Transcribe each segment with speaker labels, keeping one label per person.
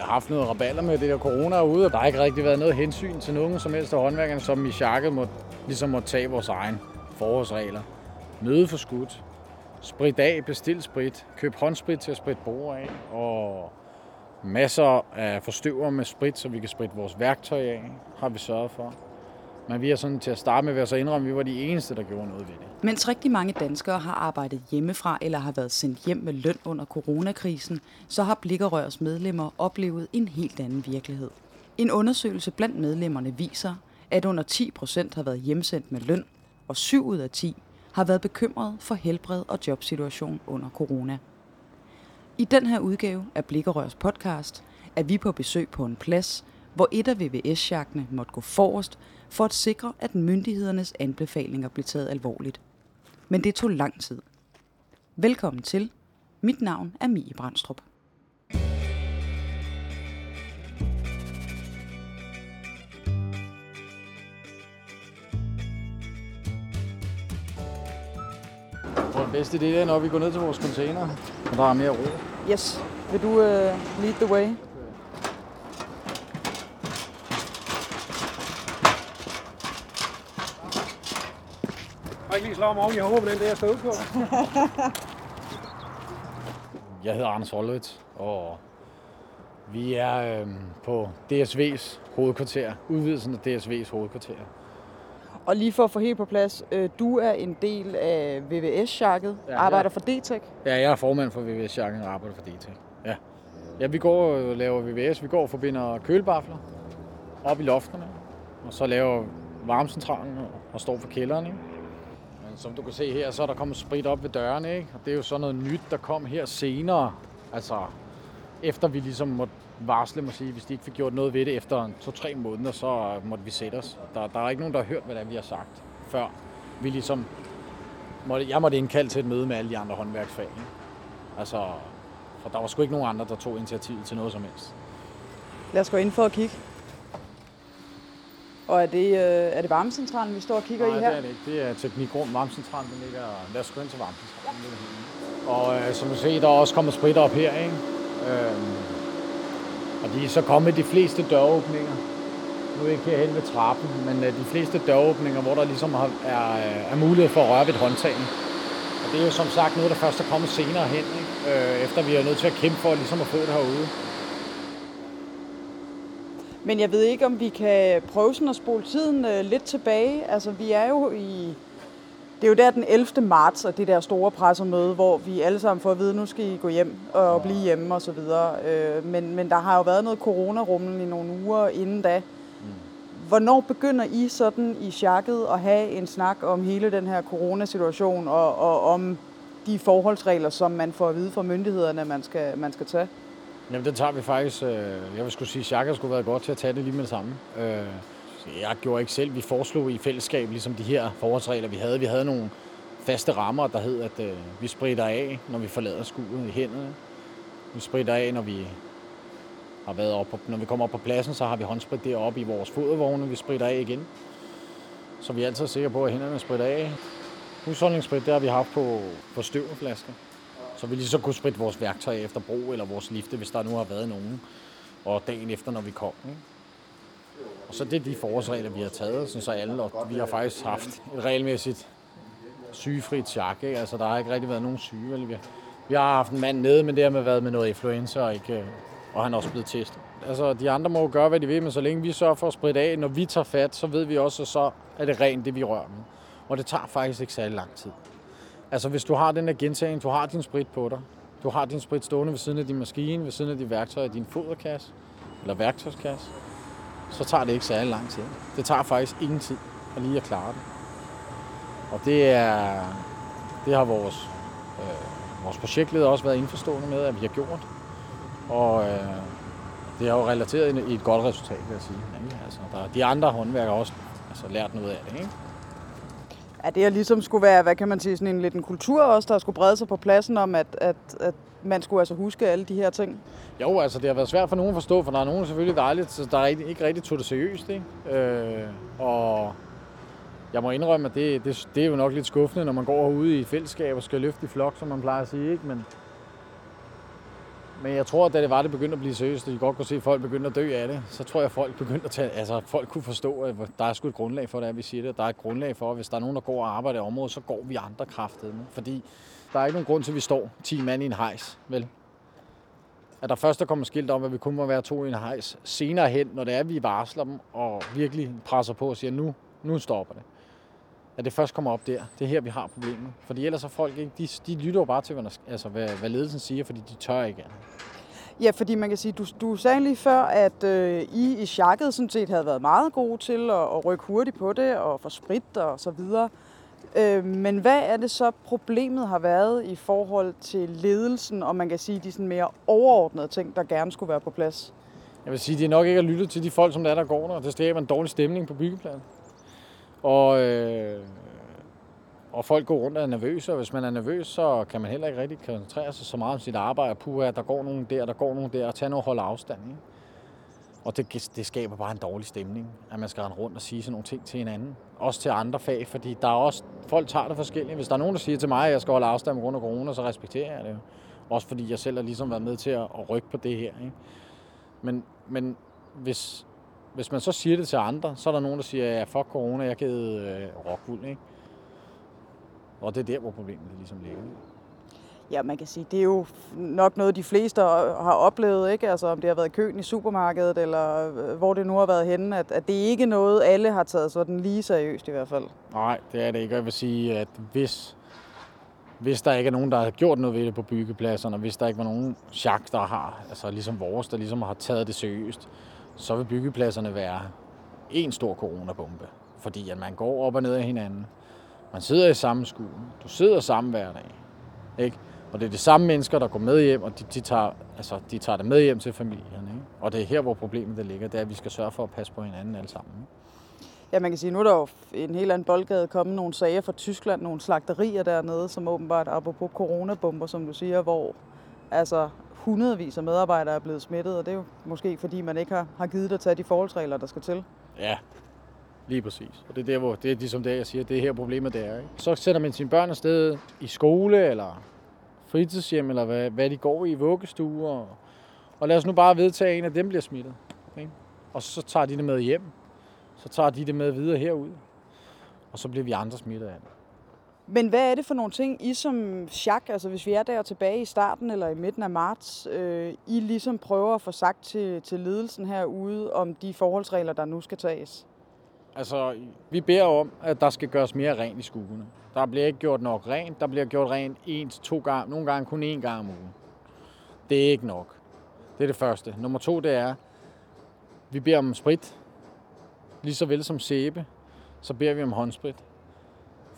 Speaker 1: har da haft noget raballer med det der corona ude, og der har ikke rigtig været noget hensyn til nogen som helst af håndværkerne, som i sjakket må, ligesom må tage vores egen forholdsregler. Møde for skudt, sprit af, bestil sprit, køb håndsprit til at spritte bord af, og masser af forstøver med sprit, så vi kan spritte vores værktøj af, har vi sørget for. Men vi er sådan til at starte med ved at så indrømme, at vi var de eneste, der gjorde noget ved det.
Speaker 2: Mens rigtig mange danskere har arbejdet hjemmefra eller har været sendt hjem med løn under coronakrisen, så har Blikkerørs medlemmer oplevet en helt anden virkelighed. En undersøgelse blandt medlemmerne viser, at under 10 procent har været hjemsendt med løn, og 7 ud af 10 har været bekymret for helbred og jobsituation under corona. I den her udgave af Blikkerørs podcast er vi på besøg på en plads, hvor et af VVS-jagtene måtte gå forrest for at sikre, at myndighedernes anbefalinger blev taget alvorligt. Men det tog lang tid. Velkommen til. Mit navn er Mie Brandstrup.
Speaker 1: Tror, den bedste idé er, når vi går ned til vores container, og der er mere ro.
Speaker 2: Yes. Vil du uh, lead the way?
Speaker 3: Jeg ikke lige slå mig oven i hovedet på den der, jeg stod på.
Speaker 1: Jeg hedder Anders Hollødt, og vi er øhm, på DSV's hovedkvarter, udvidelsen af DSV's hovedkvarter.
Speaker 4: Og lige for at få helt på plads, øh, du er en del af VVS-sjakket,
Speaker 1: Ja,
Speaker 4: arbejder for DTEC.
Speaker 1: Ja, jeg er formand for VVS Jakken og arbejder for DT. Ja. ja, vi går og laver VVS. Vi går og forbinder kølebafler op i lofterne, og så laver varmecentralen og- og står for kælderen. Ikke? Som du kan se her, så er der kommet sprit op ved dørene, ikke? og det er jo sådan noget nyt, der kom her senere. Altså, efter vi ligesom måtte varsle, må sige, hvis de ikke fik gjort noget ved det efter to-tre måneder, så øh, måtte vi sætte os. Der, der er ikke nogen, der har hørt, hvad det er, vi har sagt, før vi ligesom måtte, jeg måtte indkalde til et møde med alle de andre håndværksfag. Ikke? Altså, for der var sgu ikke nogen andre, der tog initiativ til noget som helst.
Speaker 4: Lad os gå ind for at kigge. Og er det, øh, er det varmecentralen, vi står og kigger
Speaker 1: Nej,
Speaker 4: i her?
Speaker 1: det er det ikke. Det er Teknikrum Varmecentralen, den ligger... Os gå ind til Varmecentralen. herinde. Og øh, som du ser, der er også kommet sprit op her, ikke? Øhm, og de er så kommet de fleste døråbninger. Nu er jeg ikke herhen ved trappen, men øh, de fleste døråbninger, hvor der ligesom har, er, øh, er mulighed for at røre ved et håndtag. Og det er jo som sagt noget, der først er kommet senere hen, ikke? Øh, efter vi er nødt til at kæmpe for ligesom at få det herude.
Speaker 4: Men jeg ved ikke, om vi kan prøve sådan at spole tiden øh, lidt tilbage. Altså, vi er jo i... Det er jo der den 11. marts, og det der store pressemøde, hvor vi alle sammen får at vide, nu skal I gå hjem og blive hjemme og så videre. Øh, men, men der har jo været noget coronarummel i nogle uger inden da. Hvornår begynder I sådan i sjakket at have en snak om hele den her coronasituation og, og om de forholdsregler, som man får at vide fra myndighederne, man skal, man skal tage?
Speaker 1: Jamen, den tager vi faktisk. Øh, jeg vil skulle sige, at Chaka skulle være godt til at tage det lige med det samme. Øh, jeg gjorde ikke selv. Vi foreslog i fællesskab ligesom de her forholdsregler, vi havde. Vi havde nogle faste rammer, der hed, at øh, vi spritter af, når vi forlader skuret i hænderne. Vi spritter af, når vi har været op på, når vi kommer op på pladsen, så har vi håndsprit deroppe i vores fodervogne. Vi spritter af igen. Så vi er altid sikre på, at hænderne spritter af. Husholdningssprit, det har vi haft på, på støvflasker. Så vi lige så kunne spritte vores værktøj efter brug, eller vores lifte, hvis der nu har været nogen. Og dagen efter, når vi kom. Ikke? Og så det er de forårsregler, vi har taget, sådan så alle, og vi har faktisk haft et regelmæssigt sygefrit chak. Ikke? Altså, der har ikke rigtig været nogen syge. Vel? Vi, har, vi har haft en mand nede, men det har med været med noget influenza, og, ikke, øh, og han er også blevet testet. Altså, de andre må jo gøre, hvad de vil, men så længe vi sørger for at spritte af, når vi tager fat, så ved vi også, at så er det rent, det vi rører med. Og det tager faktisk ikke særlig lang tid. Altså hvis du har den her gentagning, du har din sprit på dig, du har din sprit stående ved siden af din maskine, ved siden af dit værktøj, din foderkasse eller værktøjskasse, så tager det ikke særlig lang tid. Det tager faktisk ingen tid at lige at klare det. Og det er, det har vores, øh, vores projektleder også været indforstående med, at vi har gjort. Og øh, det har jo relateret i et godt resultat, vil jeg sige. Ikke? Altså, der, de andre håndværkere har også altså, lært noget af det. Ikke?
Speaker 4: At det her ligesom skulle være, hvad kan man sige, sådan en lidt en kultur også, der skulle brede sig på pladsen om, at, at, at man skulle altså huske alle de her ting.
Speaker 1: Jo, altså det har været svært for nogen at forstå, for der er nogen selvfølgelig dejligt, der ikke, ikke rigtig tog det seriøst. Ikke? Øh, og jeg må indrømme, at det, det, det er jo nok lidt skuffende, når man går herude i fællesskab og skal løfte i flok, som man plejer at sige. Ikke? Men men jeg tror, at da det var, det begyndte at blive seriøst, og de godt kunne se, at folk begyndte at dø af det, så tror jeg, at folk begyndte at tage, altså folk kunne forstå, at der er sgu et grundlag for det, at vi siger det. Der er et grundlag for, at hvis der er nogen, der går og arbejder i området, så går vi andre kraftedeme. Fordi der er ikke nogen grund til, at vi står 10 mand i en hejs, vel? At der først er kommet skilt om, at vi kun må være to i en hejs. Senere hen, når det er, at vi varsler dem og virkelig presser på og siger, nu, nu stopper det. At det først kommer op der. Det er her, vi har problemet. Fordi ellers er folk ikke, de, de lytter jo bare til, hvad, altså, hvad, hvad ledelsen siger, fordi de tør ikke andet.
Speaker 4: Ja, fordi man kan sige, du, du sagde lige før, at øh, I i chakket sådan set havde været meget gode til at, at rykke hurtigt på det og få sprit og så videre. Øh, men hvad er det så problemet har været i forhold til ledelsen, og man kan sige de sådan mere overordnede ting, der gerne skulle være på plads?
Speaker 1: Jeg vil sige, at de nok ikke har lyttet til de folk, som der, er, der går der. Det skaber en dårlig stemning på byggepladsen. Og, øh, og folk går rundt og er nervøse, og hvis man er nervøs, så kan man heller ikke rigtig koncentrere sig så meget om sit arbejde. Puha, der går nogen der, der går nogen der, og tage noget hold afstand. Ikke? Og det, det skaber bare en dårlig stemning, at man skal rende rundt og sige sådan nogle ting til hinanden. Også til andre fag, fordi der er også, folk tager det forskelligt. Hvis der er nogen, der siger til mig, at jeg skal holde afstand på grund af corona, så respekterer jeg det jo. Også fordi jeg selv har ligesom været med til at, at rykke på det her. Ikke? Men, men hvis, hvis man så siger det til andre, så er der nogen, der siger, ja, fuck corona, jeg givet øh, rockwool, ikke? Og det er der, hvor problemet ligesom ligger.
Speaker 4: Ja, man kan sige, det er jo nok noget, de fleste har oplevet, ikke? Altså om det har været køen i supermarkedet, eller øh, hvor det nu har været henne, at, at det ikke er noget, alle har taget sådan lige seriøst i hvert fald.
Speaker 1: Nej, det er det ikke. Jeg vil sige, at hvis, hvis der ikke er nogen, der har gjort noget ved det på byggepladserne, og hvis der ikke var nogen chak, der har, altså ligesom vores, der ligesom har taget det seriøst, så vil byggepladserne være en stor coronabombe. Fordi at man går op og ned af hinanden. Man sidder i samme skue. Du sidder sammen hver dag. Ikke? Og det er de samme mennesker, der går med hjem, og de, de, tager, altså, de tager det med hjem til familien. Ikke? Og det er her, hvor problemet det ligger. Det er, at vi skal sørge for at passe på hinanden alle sammen. Ikke?
Speaker 4: Ja, man kan sige, nu er der jo en helt anden boldgade kommet nogle sager fra Tyskland, nogle slagterier dernede, som åbenbart, apropos coronabomber, som du siger, hvor altså hundredvis af medarbejdere er blevet smittet, og det er jo måske fordi, man ikke har, har givet at tage de forholdsregler, der skal til.
Speaker 1: Ja, lige præcis. Og det er der, hvor det er ligesom det, jeg siger, det er her problemet det er. Ikke? Så sætter man sine børn afsted i skole, eller fritidshjem, eller hvad, hvad de går i, vuggestuer. Og, og lad os nu bare vedtage, at en af dem bliver smittet. Ikke? Og så tager de det med hjem. Så tager de det med videre herud. Og så bliver vi andre smittet af det.
Speaker 4: Men hvad er det for nogle ting, I som Jacques, altså hvis vi er der tilbage i starten eller i midten af marts, øh, I ligesom prøver at få sagt til, til ledelsen herude om de forholdsregler, der nu skal tages?
Speaker 1: Altså, vi beder om, at der skal gøres mere rent i skuerne. Der bliver ikke gjort nok rent. Der bliver gjort rent en til to gange, nogle gange kun én gang om ugen. Det er ikke nok. Det er det første. Nummer to, det er, vi beder om sprit. Lige så vel som sæbe, så beder vi om håndsprit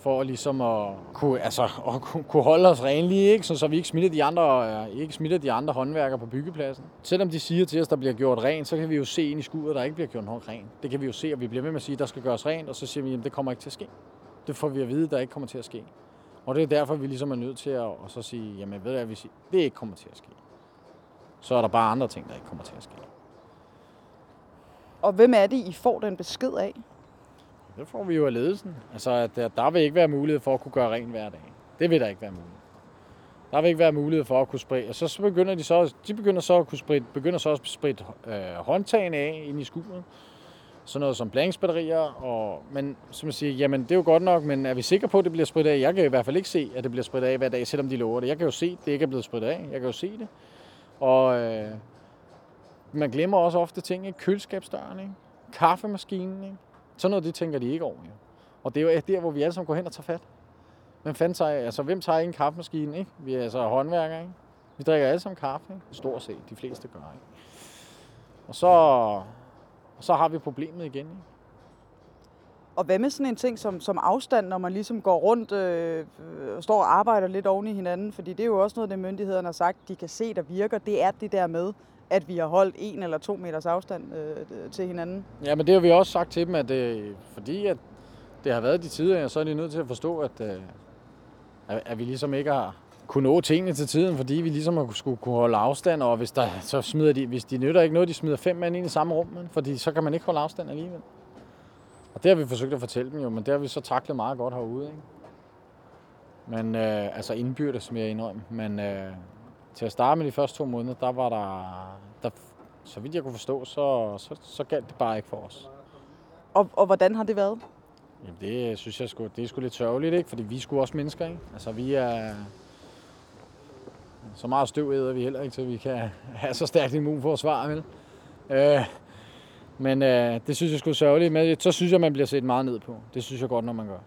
Speaker 1: for ligesom at kunne, altså, at kunne holde os renlige, ikke? Så, så vi ikke smitter de andre, øh, ikke smitter de andre håndværkere på byggepladsen. Selvom de siger til os, at der bliver gjort rent, så kan vi jo se ind i skuret, der ikke bliver gjort noget rent. Det kan vi jo se, og vi bliver ved med at sige, at der skal gøres rent, og så siger vi, at det kommer ikke til at ske. Det får vi at vide, der ikke kommer til at ske. Og det er derfor, vi ligesom er nødt til at og så sige, jamen ved du hvad, hvis det ikke kommer til at ske, så er der bare andre ting, der ikke kommer til at ske.
Speaker 4: Og hvem er det, I får den besked af?
Speaker 1: Det får vi jo af ledelsen. Altså, at der, der vil ikke være mulighed for at kunne gøre rent hver dag. Det vil der ikke være muligt. Der vil ikke være mulighed for at kunne spritte. Og så begynder de så, de begynder så at kunne spritte, begynder så at spritte øh, håndtagene af ind i skuret. Sådan noget som blandingsbatterier. Og, men som jeg siger, jamen det er jo godt nok, men er vi sikre på, at det bliver spredt af? Jeg kan i hvert fald ikke se, at det bliver spredt af hver dag, selvom de lover det. Jeg kan jo se, at det ikke er blevet spredt af. Jeg kan jo se det. Og øh, man glemmer også ofte ting, ikke? Køleskabsdøren, ikke? Kaffemaskinen, ikke? Sådan noget, det tænker de ikke over. Ja. Og det er jo der, hvor vi alle sammen går hen og tager fat. Hvem fanden tager, altså, hvem tager ikke en kaffemaskine? Ikke? Vi er altså håndværkere, ikke? Vi drikker alle sammen kaffe, ikke? Stort set, de fleste gør, ikke? Og så, og så har vi problemet igen, ikke?
Speaker 4: Og hvad med sådan en ting som, som afstand, når man ligesom går rundt øh, og står og arbejder lidt oven i hinanden? Fordi det er jo også noget, det myndighederne har sagt, de kan se, der virker. Det er det der med, at vi har holdt en eller to meters afstand øh, til hinanden.
Speaker 1: Ja, men det har vi også sagt til dem, at øh, fordi at det har været de tider, så er de nødt til at forstå, at, øh, at vi ligesom ikke har kunne nå tingene til tiden, fordi vi ligesom har skulle kunne holde afstand, og hvis, der, så smider de, hvis de nytter ikke noget, de smider fem mand ind i samme rum, men, fordi så kan man ikke holde afstand alligevel. Og det har vi forsøgt at fortælle dem jo, men det har vi så taklet meget godt herude. Ikke? Men øh, altså indbyrdes, mere indrømme. Men øh, til at starte med de første to måneder, der var der, der så vidt jeg kunne forstå, så, så, så galt det bare ikke for os.
Speaker 4: Og, og hvordan har det været?
Speaker 1: Jamen det synes jeg sgu, det er sgu lidt sørgeligt, ikke? Fordi vi er sgu også mennesker, ikke? Altså vi er... Så meget støv æder vi heller ikke, så vi kan have så stærkt immunforsvar, vel? Øh, men øh, det synes jeg sgu sørgeligt. Men så synes jeg, man bliver set meget ned på. Det synes jeg godt, når man gør.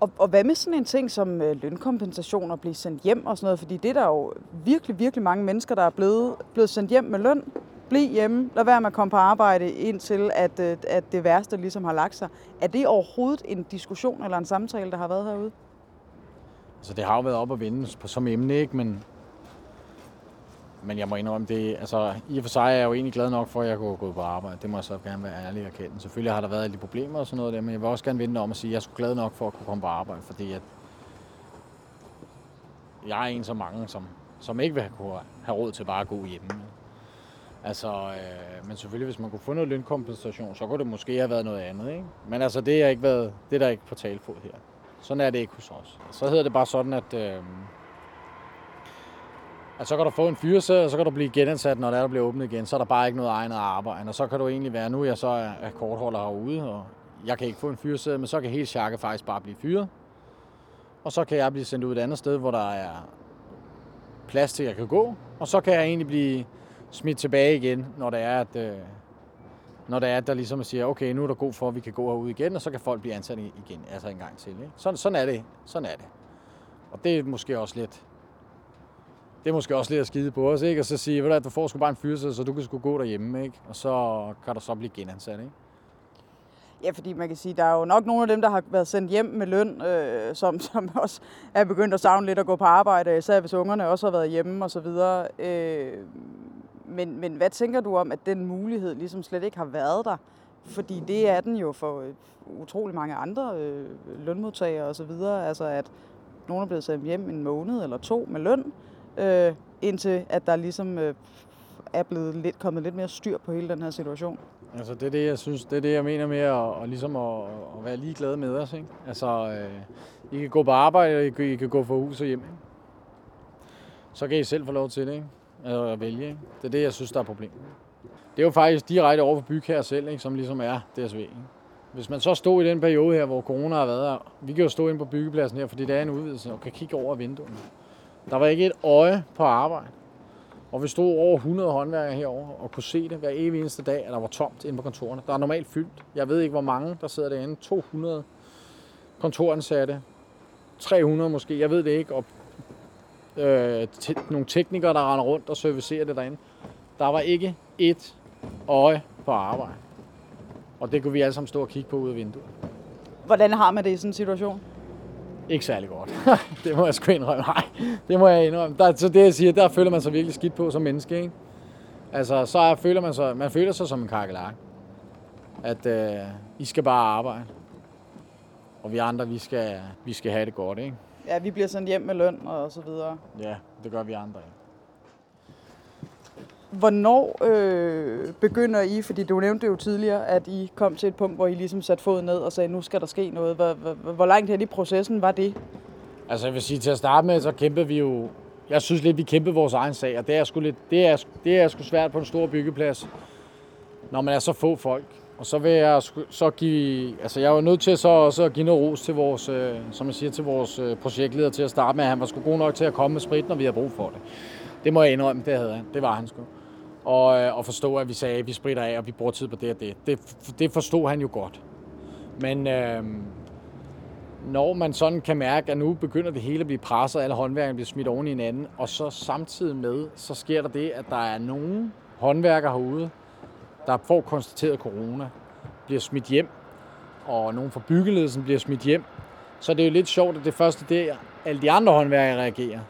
Speaker 4: Og, og hvad med sådan en ting som øh, lønkompensation og blive sendt hjem og sådan noget? Fordi det er der jo virkelig, virkelig mange mennesker, der er blevet, blevet sendt hjem med løn. Bliv hjemme, lad være med at komme på arbejde indtil, at, øh, at det værste ligesom har lagt sig. Er det overhovedet en diskussion eller en samtale, der har været herude?
Speaker 1: Altså det har jo været op at vende på, som emne, ikke? Men, men jeg må indrømme det, altså i og for sig er jeg jo egentlig glad nok for, at jeg kunne gå på arbejde. Det må jeg så gerne være ærlig og kende. Selvfølgelig har der været lidt problemer og sådan noget der, men jeg vil også gerne vende om at sige, at jeg er glad nok for at kunne komme på arbejde, fordi at jeg er en så mange, som, som ikke vil have, have råd til bare at gå hjemme. Altså, øh, men selvfølgelig, hvis man kunne få noget lønkompensation, så kunne det måske have været noget andet, ikke? Men altså, det er, ikke været, det er der ikke på talfod her. Sådan er det ikke hos os. Så hedder det bare sådan, at, øh, at så kan du få en fyreseddel, og så kan du blive genansat, når der, der bliver åbnet igen. Så er der bare ikke noget egnet arbejde. Og så kan du egentlig være, nu er jeg så øh, er kortholder herude, og jeg kan ikke få en fyreseddel, men så kan hele sjakke faktisk bare blive fyret. Og så kan jeg blive sendt ud et andet sted, hvor der er plads til, at jeg kan gå. Og så kan jeg egentlig blive smidt tilbage igen, når det er, at, øh, når det er, at der ligesom siger, okay, nu er der god for, at vi kan gå herude igen, og så kan folk blive ansat igen, altså en gang til. Ikke? Sådan, sådan er det. Sådan er det. Og det er måske også lidt, det er måske også lidt at skide på os, ikke? Og så sige, ved du, du får sgu bare en fyrelse, så du kan sgu gå derhjemme, ikke? Og så kan du så blive genansat, ikke?
Speaker 4: Ja, fordi man kan sige, der er jo nok nogle af dem, der har været sendt hjem med løn, øh, som, som også er begyndt at savne lidt at gå på arbejde, især hvis ungerne også har været hjemme og så videre. Øh, men, men hvad tænker du om, at den mulighed ligesom slet ikke har været der? Fordi det er den jo for øh, utrolig mange andre øh, lønmodtagere og så videre. Altså at nogen er blevet sendt hjem en måned eller to med løn, øh, indtil at der ligesom øh, er blevet lidt, kommet lidt mere styr på hele den her situation.
Speaker 1: Altså det er det, jeg synes, det er det, jeg mener med at, og ligesom at, at være ligeglad med os. Ikke? Altså, øh, I kan gå på arbejde, og I kan, I kan gå fra hus og hjem. Ikke? Så kan I selv få lov til det, ikke? Altså, at vælge. Ikke? Det er det, jeg synes, der er problemet. Det er jo faktisk direkte over for bygherre selv, ikke? som ligesom er DSV. Ikke? Hvis man så stod i den periode her, hvor corona har været her, vi kan jo stå ind på byggepladsen her, fordi det er en udvidelse, og kan kigge over vinduerne. Der var ikke et øje på arbejde. Og vi stod over 100 håndværkere herover og kunne se det hver evig eneste dag, at der var tomt inde på kontorerne. Der er normalt fyldt. Jeg ved ikke, hvor mange der sidder derinde. 200 kontoransatte. 300 måske. Jeg ved det ikke. Og øh, nogle teknikere, der render rundt og servicerer det derinde. Der var ikke et øje på arbejde. Og det kunne vi alle sammen stå og kigge på ud af vinduet.
Speaker 4: Hvordan har man det i sådan en situation?
Speaker 1: Ikke særlig godt. det må jeg sgu indrømme. Nej, det må jeg indrømme. Der, så det jeg siger, der føler man sig virkelig skidt på som menneske. Ikke? Altså, så er, føler man sig, man føler sig som en kakkelark. At øh, I skal bare arbejde. Og vi andre, vi skal, vi skal have det godt, ikke?
Speaker 4: Ja, vi bliver sendt hjem med løn og så videre.
Speaker 1: Ja, det gør vi andre, ikke?
Speaker 4: Hvornår øh, begynder I, fordi du nævnte jo tidligere, at I kom til et punkt, hvor I ligesom satte foden ned og sagde, nu skal der ske noget. Hvor, hvor, hvor langt hen i processen var det?
Speaker 1: Altså jeg vil sige, til at starte med, så kæmpede vi jo, jeg synes lidt, vi kæmpede vores egen sag, og det er sgu, lidt, det er, det er sgu svært på en stor byggeplads, når man er så få folk. Og så vil jeg så give, altså jeg var nødt til så også at give noget ros til vores, øh, som jeg siger, til vores øh, projektleder til at starte med, at han var sgu god nok til at komme med sprit, når vi har brug for det. Det må jeg indrømme, det havde han. Det var han sgu øh, og øh, og forstå, at vi sagde, at vi spritter af, og vi bruger tid på det og det. Det, det forstod han jo godt. Men øh, når man sådan kan mærke, at nu begynder det hele at blive presset, alle håndværkerne bliver smidt oven i hinanden, og så samtidig med, så sker der det, at der er nogle håndværkere herude, der får konstateret corona, bliver smidt hjem, og nogen fra byggeledelsen bliver smidt hjem. Så det er jo lidt sjovt, at det første det er, alle de andre håndværkere reagerer.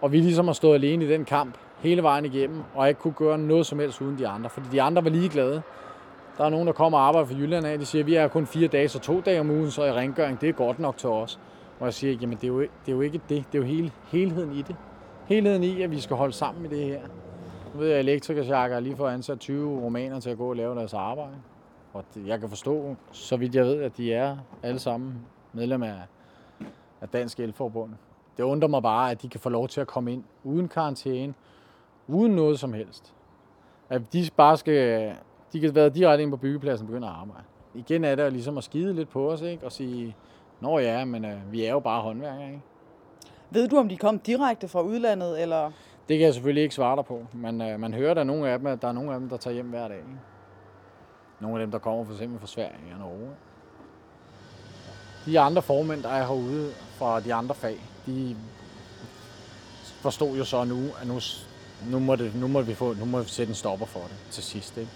Speaker 1: Og vi ligesom har stået alene i den kamp, hele vejen igennem, og ikke kunne gøre noget som helst uden de andre, fordi de andre var ligeglade. Der er nogen, der kommer og arbejder for Jylland af, de siger, at vi er kun fire dage, så to dage om ugen, så i rengøring, det er godt nok til os. Og jeg siger, jamen det er jo, det er jo ikke det, det er jo hele, helheden i det. Helheden i, at vi skal holde sammen i det her. Nu ved jeg, at elektrikersjakker lige for ansat 20 romaner til at gå og lave deres arbejde. Og jeg kan forstå, så vidt jeg ved, at de er alle sammen medlem af, af Dansk Elforbund. Det undrer mig bare, at de kan få lov til at komme ind uden karantæne, uden noget som helst. At de bare skal, de kan være direkte ind på byggepladsen og begynde at arbejde. Igen er det ligesom at skide lidt på os, ikke? Og sige, nå ja, men øh, vi er jo bare håndværkere, ikke?
Speaker 4: Ved du, om de kom direkte fra udlandet, eller?
Speaker 1: Det kan jeg selvfølgelig ikke svare dig på, men øh, man hører, der er nogle af dem, at der er nogle af dem, der tager hjem hver dag. Ikke? Nogle af dem, der kommer for eksempel fra Sverige og Norge. De andre formænd, der er herude fra de andre fag, de forstod jo så nu, at nu, nu, må, det, nu, må vi få, nu må vi sætte en stopper for det til sidst. Ikke?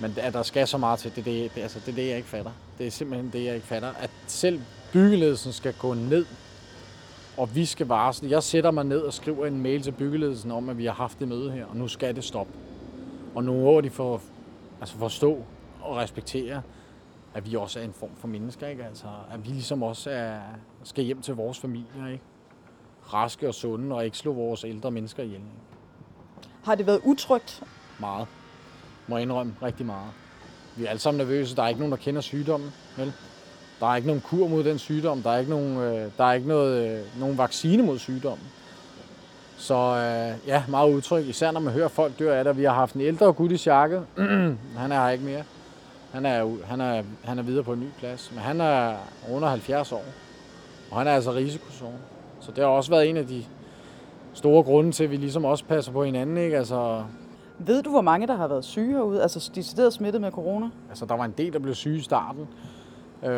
Speaker 1: Men at der skal så meget til, det, det, det, altså, det er det, jeg ikke fatter. Det er simpelthen det, jeg ikke fatter. At selv byggeledelsen skal gå ned, og vi skal varsle. Jeg sætter mig ned og skriver en mail til byggeledelsen om, at vi har haft det møde her, og nu skal det stoppe. Og nu må de for, altså forstå og respektere, at vi også er en form for mennesker, ikke? Altså, at vi ligesom også er, skal hjem til vores familier, ikke? Raske og sunde, og ikke slå vores ældre mennesker ihjel. Ikke?
Speaker 4: Har det været utrygt?
Speaker 1: Meget. Må jeg indrømme rigtig meget. Vi er alle sammen nervøse. Der er ikke nogen, der kender sygdommen. Vel? Der er ikke nogen kur mod den sygdom. Der er ikke nogen, øh, der er ikke noget, øh, nogen vaccine mod sygdommen. Så øh, ja, meget udtryk. Især når man hører folk dør af det. Vi har haft en ældre gut i sjakket. han er her ikke mere. Han er, han, er, han er videre på en ny plads. Men han er under 70 år. Og han er altså risikozone. Så det har også været en af de store grunde til, at vi ligesom også passer på hinanden. Ikke? Altså,
Speaker 4: Ved du, hvor mange der har været syge herude? Altså decideret smittet med corona?
Speaker 1: altså, der var en del, der blev syge i starten, øh,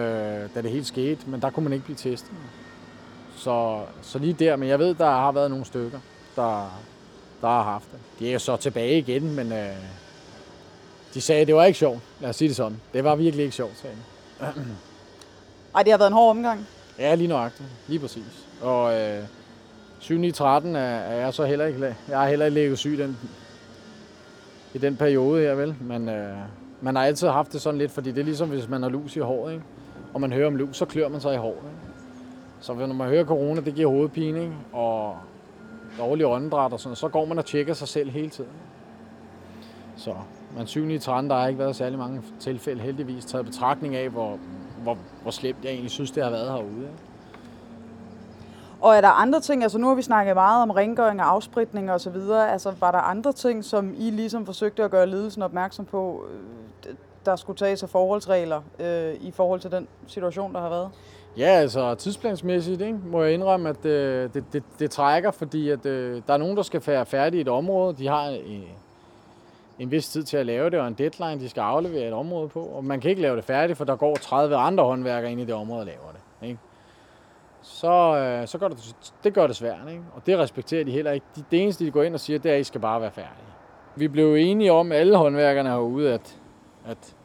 Speaker 1: da det helt skete, men der kunne man ikke blive testet. Så, så lige der, men jeg ved, der har været nogle stykker, der, der har haft det. De er jo så tilbage igen, men øh, de sagde, at det var ikke sjovt. Lad os sige det sådan. Det var virkelig ikke sjovt, sagde de.
Speaker 4: Ej, det har været en hård omgang.
Speaker 1: Ja, lige nøjagtigt. Lige præcis. Og øh, 7 i 13 er, er jeg så heller ikke, jeg har heller ikke ligget syg den, i den periode her, vel? Men øh, man har altid haft det sådan lidt, fordi det er ligesom, hvis man har lus i håret, ikke? Og man hører om lus, så klør man sig i håret, ikke? Så når man hører corona, det giver hovedpine, ikke? Og dårlig åndedræt og sådan så går man og tjekker sig selv hele tiden. Så, men 7 i 13, der har ikke været særlig mange tilfælde, heldigvis, taget betragtning af, hvor, hvor, hvor slemt jeg egentlig synes, det har været herude. Ikke?
Speaker 4: Og er der andre ting, altså nu har vi snakket meget om rengøring og afspritning og så videre, altså var der andre ting, som I ligesom forsøgte at gøre ledelsen opmærksom på, øh, der skulle tages af forholdsregler øh, i forhold til den situation, der har været?
Speaker 1: Ja, altså tidsplansmæssigt ikke, må jeg indrømme, at øh, det, det, det trækker, fordi at, øh, der er nogen, der skal være færdige i et område. De har øh, en vis tid til at lave det, og en deadline, de skal aflevere et område på. Og man kan ikke lave det færdigt, for der går 30 andre håndværkere ind i det område og laver det. Ikke? Så, øh, så gør det, det gør det svært, ikke? og det respekterer de heller ikke. De, det eneste, de går ind og siger, det er, at I skal bare være færdige. Vi blev enige om, alle håndværkerne herude, at, at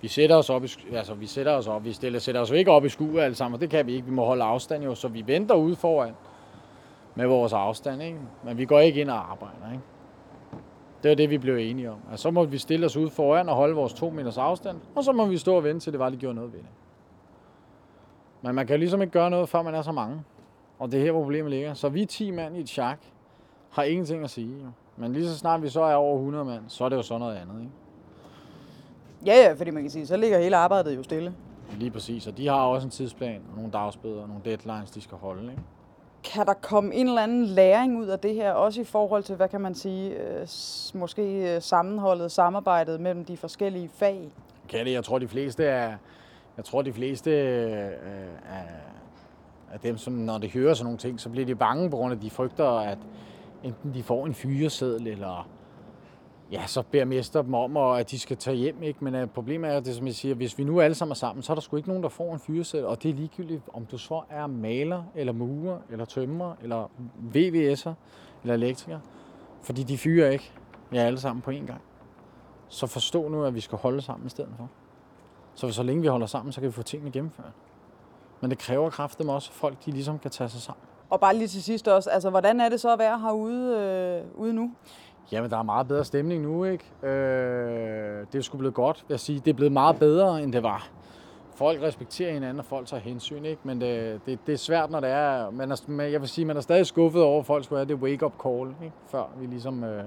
Speaker 1: vi sætter os op, i, altså vi sætter os op, vi stiller, sætter os ikke op i skue alle sammen, og det kan vi ikke, vi må holde afstand jo, så vi venter ude foran med vores afstand, ikke? men vi går ikke ind og arbejder. Ikke? Det var det, vi blev enige om. Altså, så må vi stille os ude foran og holde vores to meters afstand, og så må vi stå og vente til det var, de gjorde noget ved det. Men man kan ligesom ikke gøre noget, før man er så mange. Og det er her, hvor problemet ligger. Så vi er 10 mand i et chak, har ingenting at sige. Men lige så snart vi så er over 100 mand, så er det jo sådan noget andet. Ikke?
Speaker 4: Ja, ja, fordi man kan sige, så ligger hele arbejdet jo stille.
Speaker 1: Lige præcis, og de har også en tidsplan, og nogle dagsbøder, og nogle deadlines, de skal holde. Ikke?
Speaker 4: Kan der komme en eller anden læring ud af det her, også i forhold til, hvad kan man sige, øh, måske øh, sammenholdet, samarbejdet mellem de forskellige fag?
Speaker 1: Kan det? Jeg tror, de fleste er, jeg tror, de fleste øh, af, dem, som når de hører sådan nogle ting, så bliver de bange på grund af, at de frygter, at enten de får en fyreseddel, eller ja, så beder mester dem om, og at de skal tage hjem. Ikke? Men uh, problemet er, det som jeg siger, hvis vi nu alle sammen er sammen, så er der sgu ikke nogen, der får en fyreseddel, og det er ligegyldigt, om du så er maler, eller murer, eller tømmer, eller VVS'er, eller elektriker. Fordi de fyrer ikke jer alle sammen på én gang. Så forstå nu, at vi skal holde sammen i stedet for. Så så længe vi holder sammen, så kan vi få tingene gennemført. Men det kræver kraftigt også, at folk de ligesom kan tage sig sammen.
Speaker 4: Og bare lige til sidst også, altså hvordan er det så at være herude øh, ude nu?
Speaker 1: Jamen, der er meget bedre stemning nu, ikke? Øh, det er sgu blevet godt. Jeg siger, det er blevet meget bedre, end det var. Folk respekterer hinanden, og folk tager hensyn, ikke? Men det, det, det er svært, når det er... Man er jeg vil sige, man er stadig skuffet over, at folk skulle have det wake-up call, ikke? Før vi ligesom... Øh,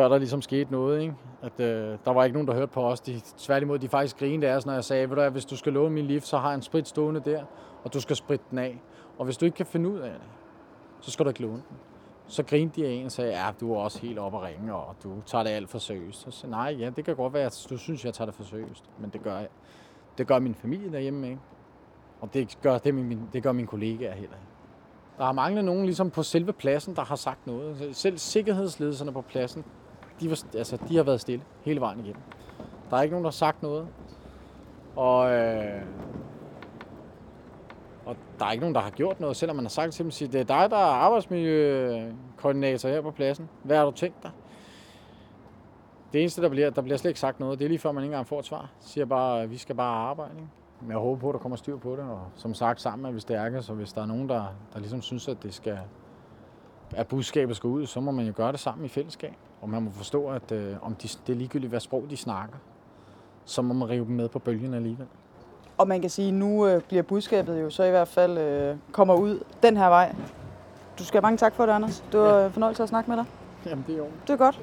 Speaker 1: før der ligesom skete noget, ikke? At øh, der var ikke nogen, der hørte på os. De, tværtimod, de faktisk grinede af os, når jeg sagde, ved du hvad, hvis du skal låne min lift, så har jeg en sprit stående der, og du skal spritte den af. Og hvis du ikke kan finde ud af det, så skal du ikke låne den. Så grinte de af en og sagde, ja, du er også helt oppe at ringe, og du tager det alt for seriøst. Så sagde nej, ja, det kan godt være, at du synes, jeg tager det for seriøst, men det gør jeg. Det gør min familie derhjemme ikke. Og det gør, det, min, det gør mine kollegaer heller ikke. Der har manglet nogen ligesom på selve pladsen, der har sagt noget. Selv sikkerhedsledelserne på pladsen, de, var, altså, de har været stille hele vejen igennem. Der er ikke nogen, der har sagt noget. Og, øh, og der er ikke nogen, der har gjort noget, selvom man har sagt til dem, at det er dig, der er arbejdsmiljøkoordinator her på pladsen. Hvad har du tænkt dig? Det eneste, der bliver, der bliver slet ikke sagt noget, det er lige før man ikke engang får et svar. Siger bare, at vi skal bare arbejde. Ikke? Men jeg håber på, at der kommer styr på det, og som sagt, sammen er vi stærke, så hvis der er nogen, der, der ligesom synes, at det skal, at budskabet skal ud, så må man jo gøre det sammen i fællesskab. Og man må forstå, at øh, om de, det er ligegyldigt, hvad sprog de snakker, så må man rive dem med på bølgen alligevel.
Speaker 4: Og man kan sige, at nu øh, bliver budskabet jo så i hvert fald øh, kommer ud den her vej. Du skal have mange tak for det, Anders. Det var ja. fornøjelse at snakke med dig.
Speaker 1: Jamen, det er jo.
Speaker 4: Det er godt.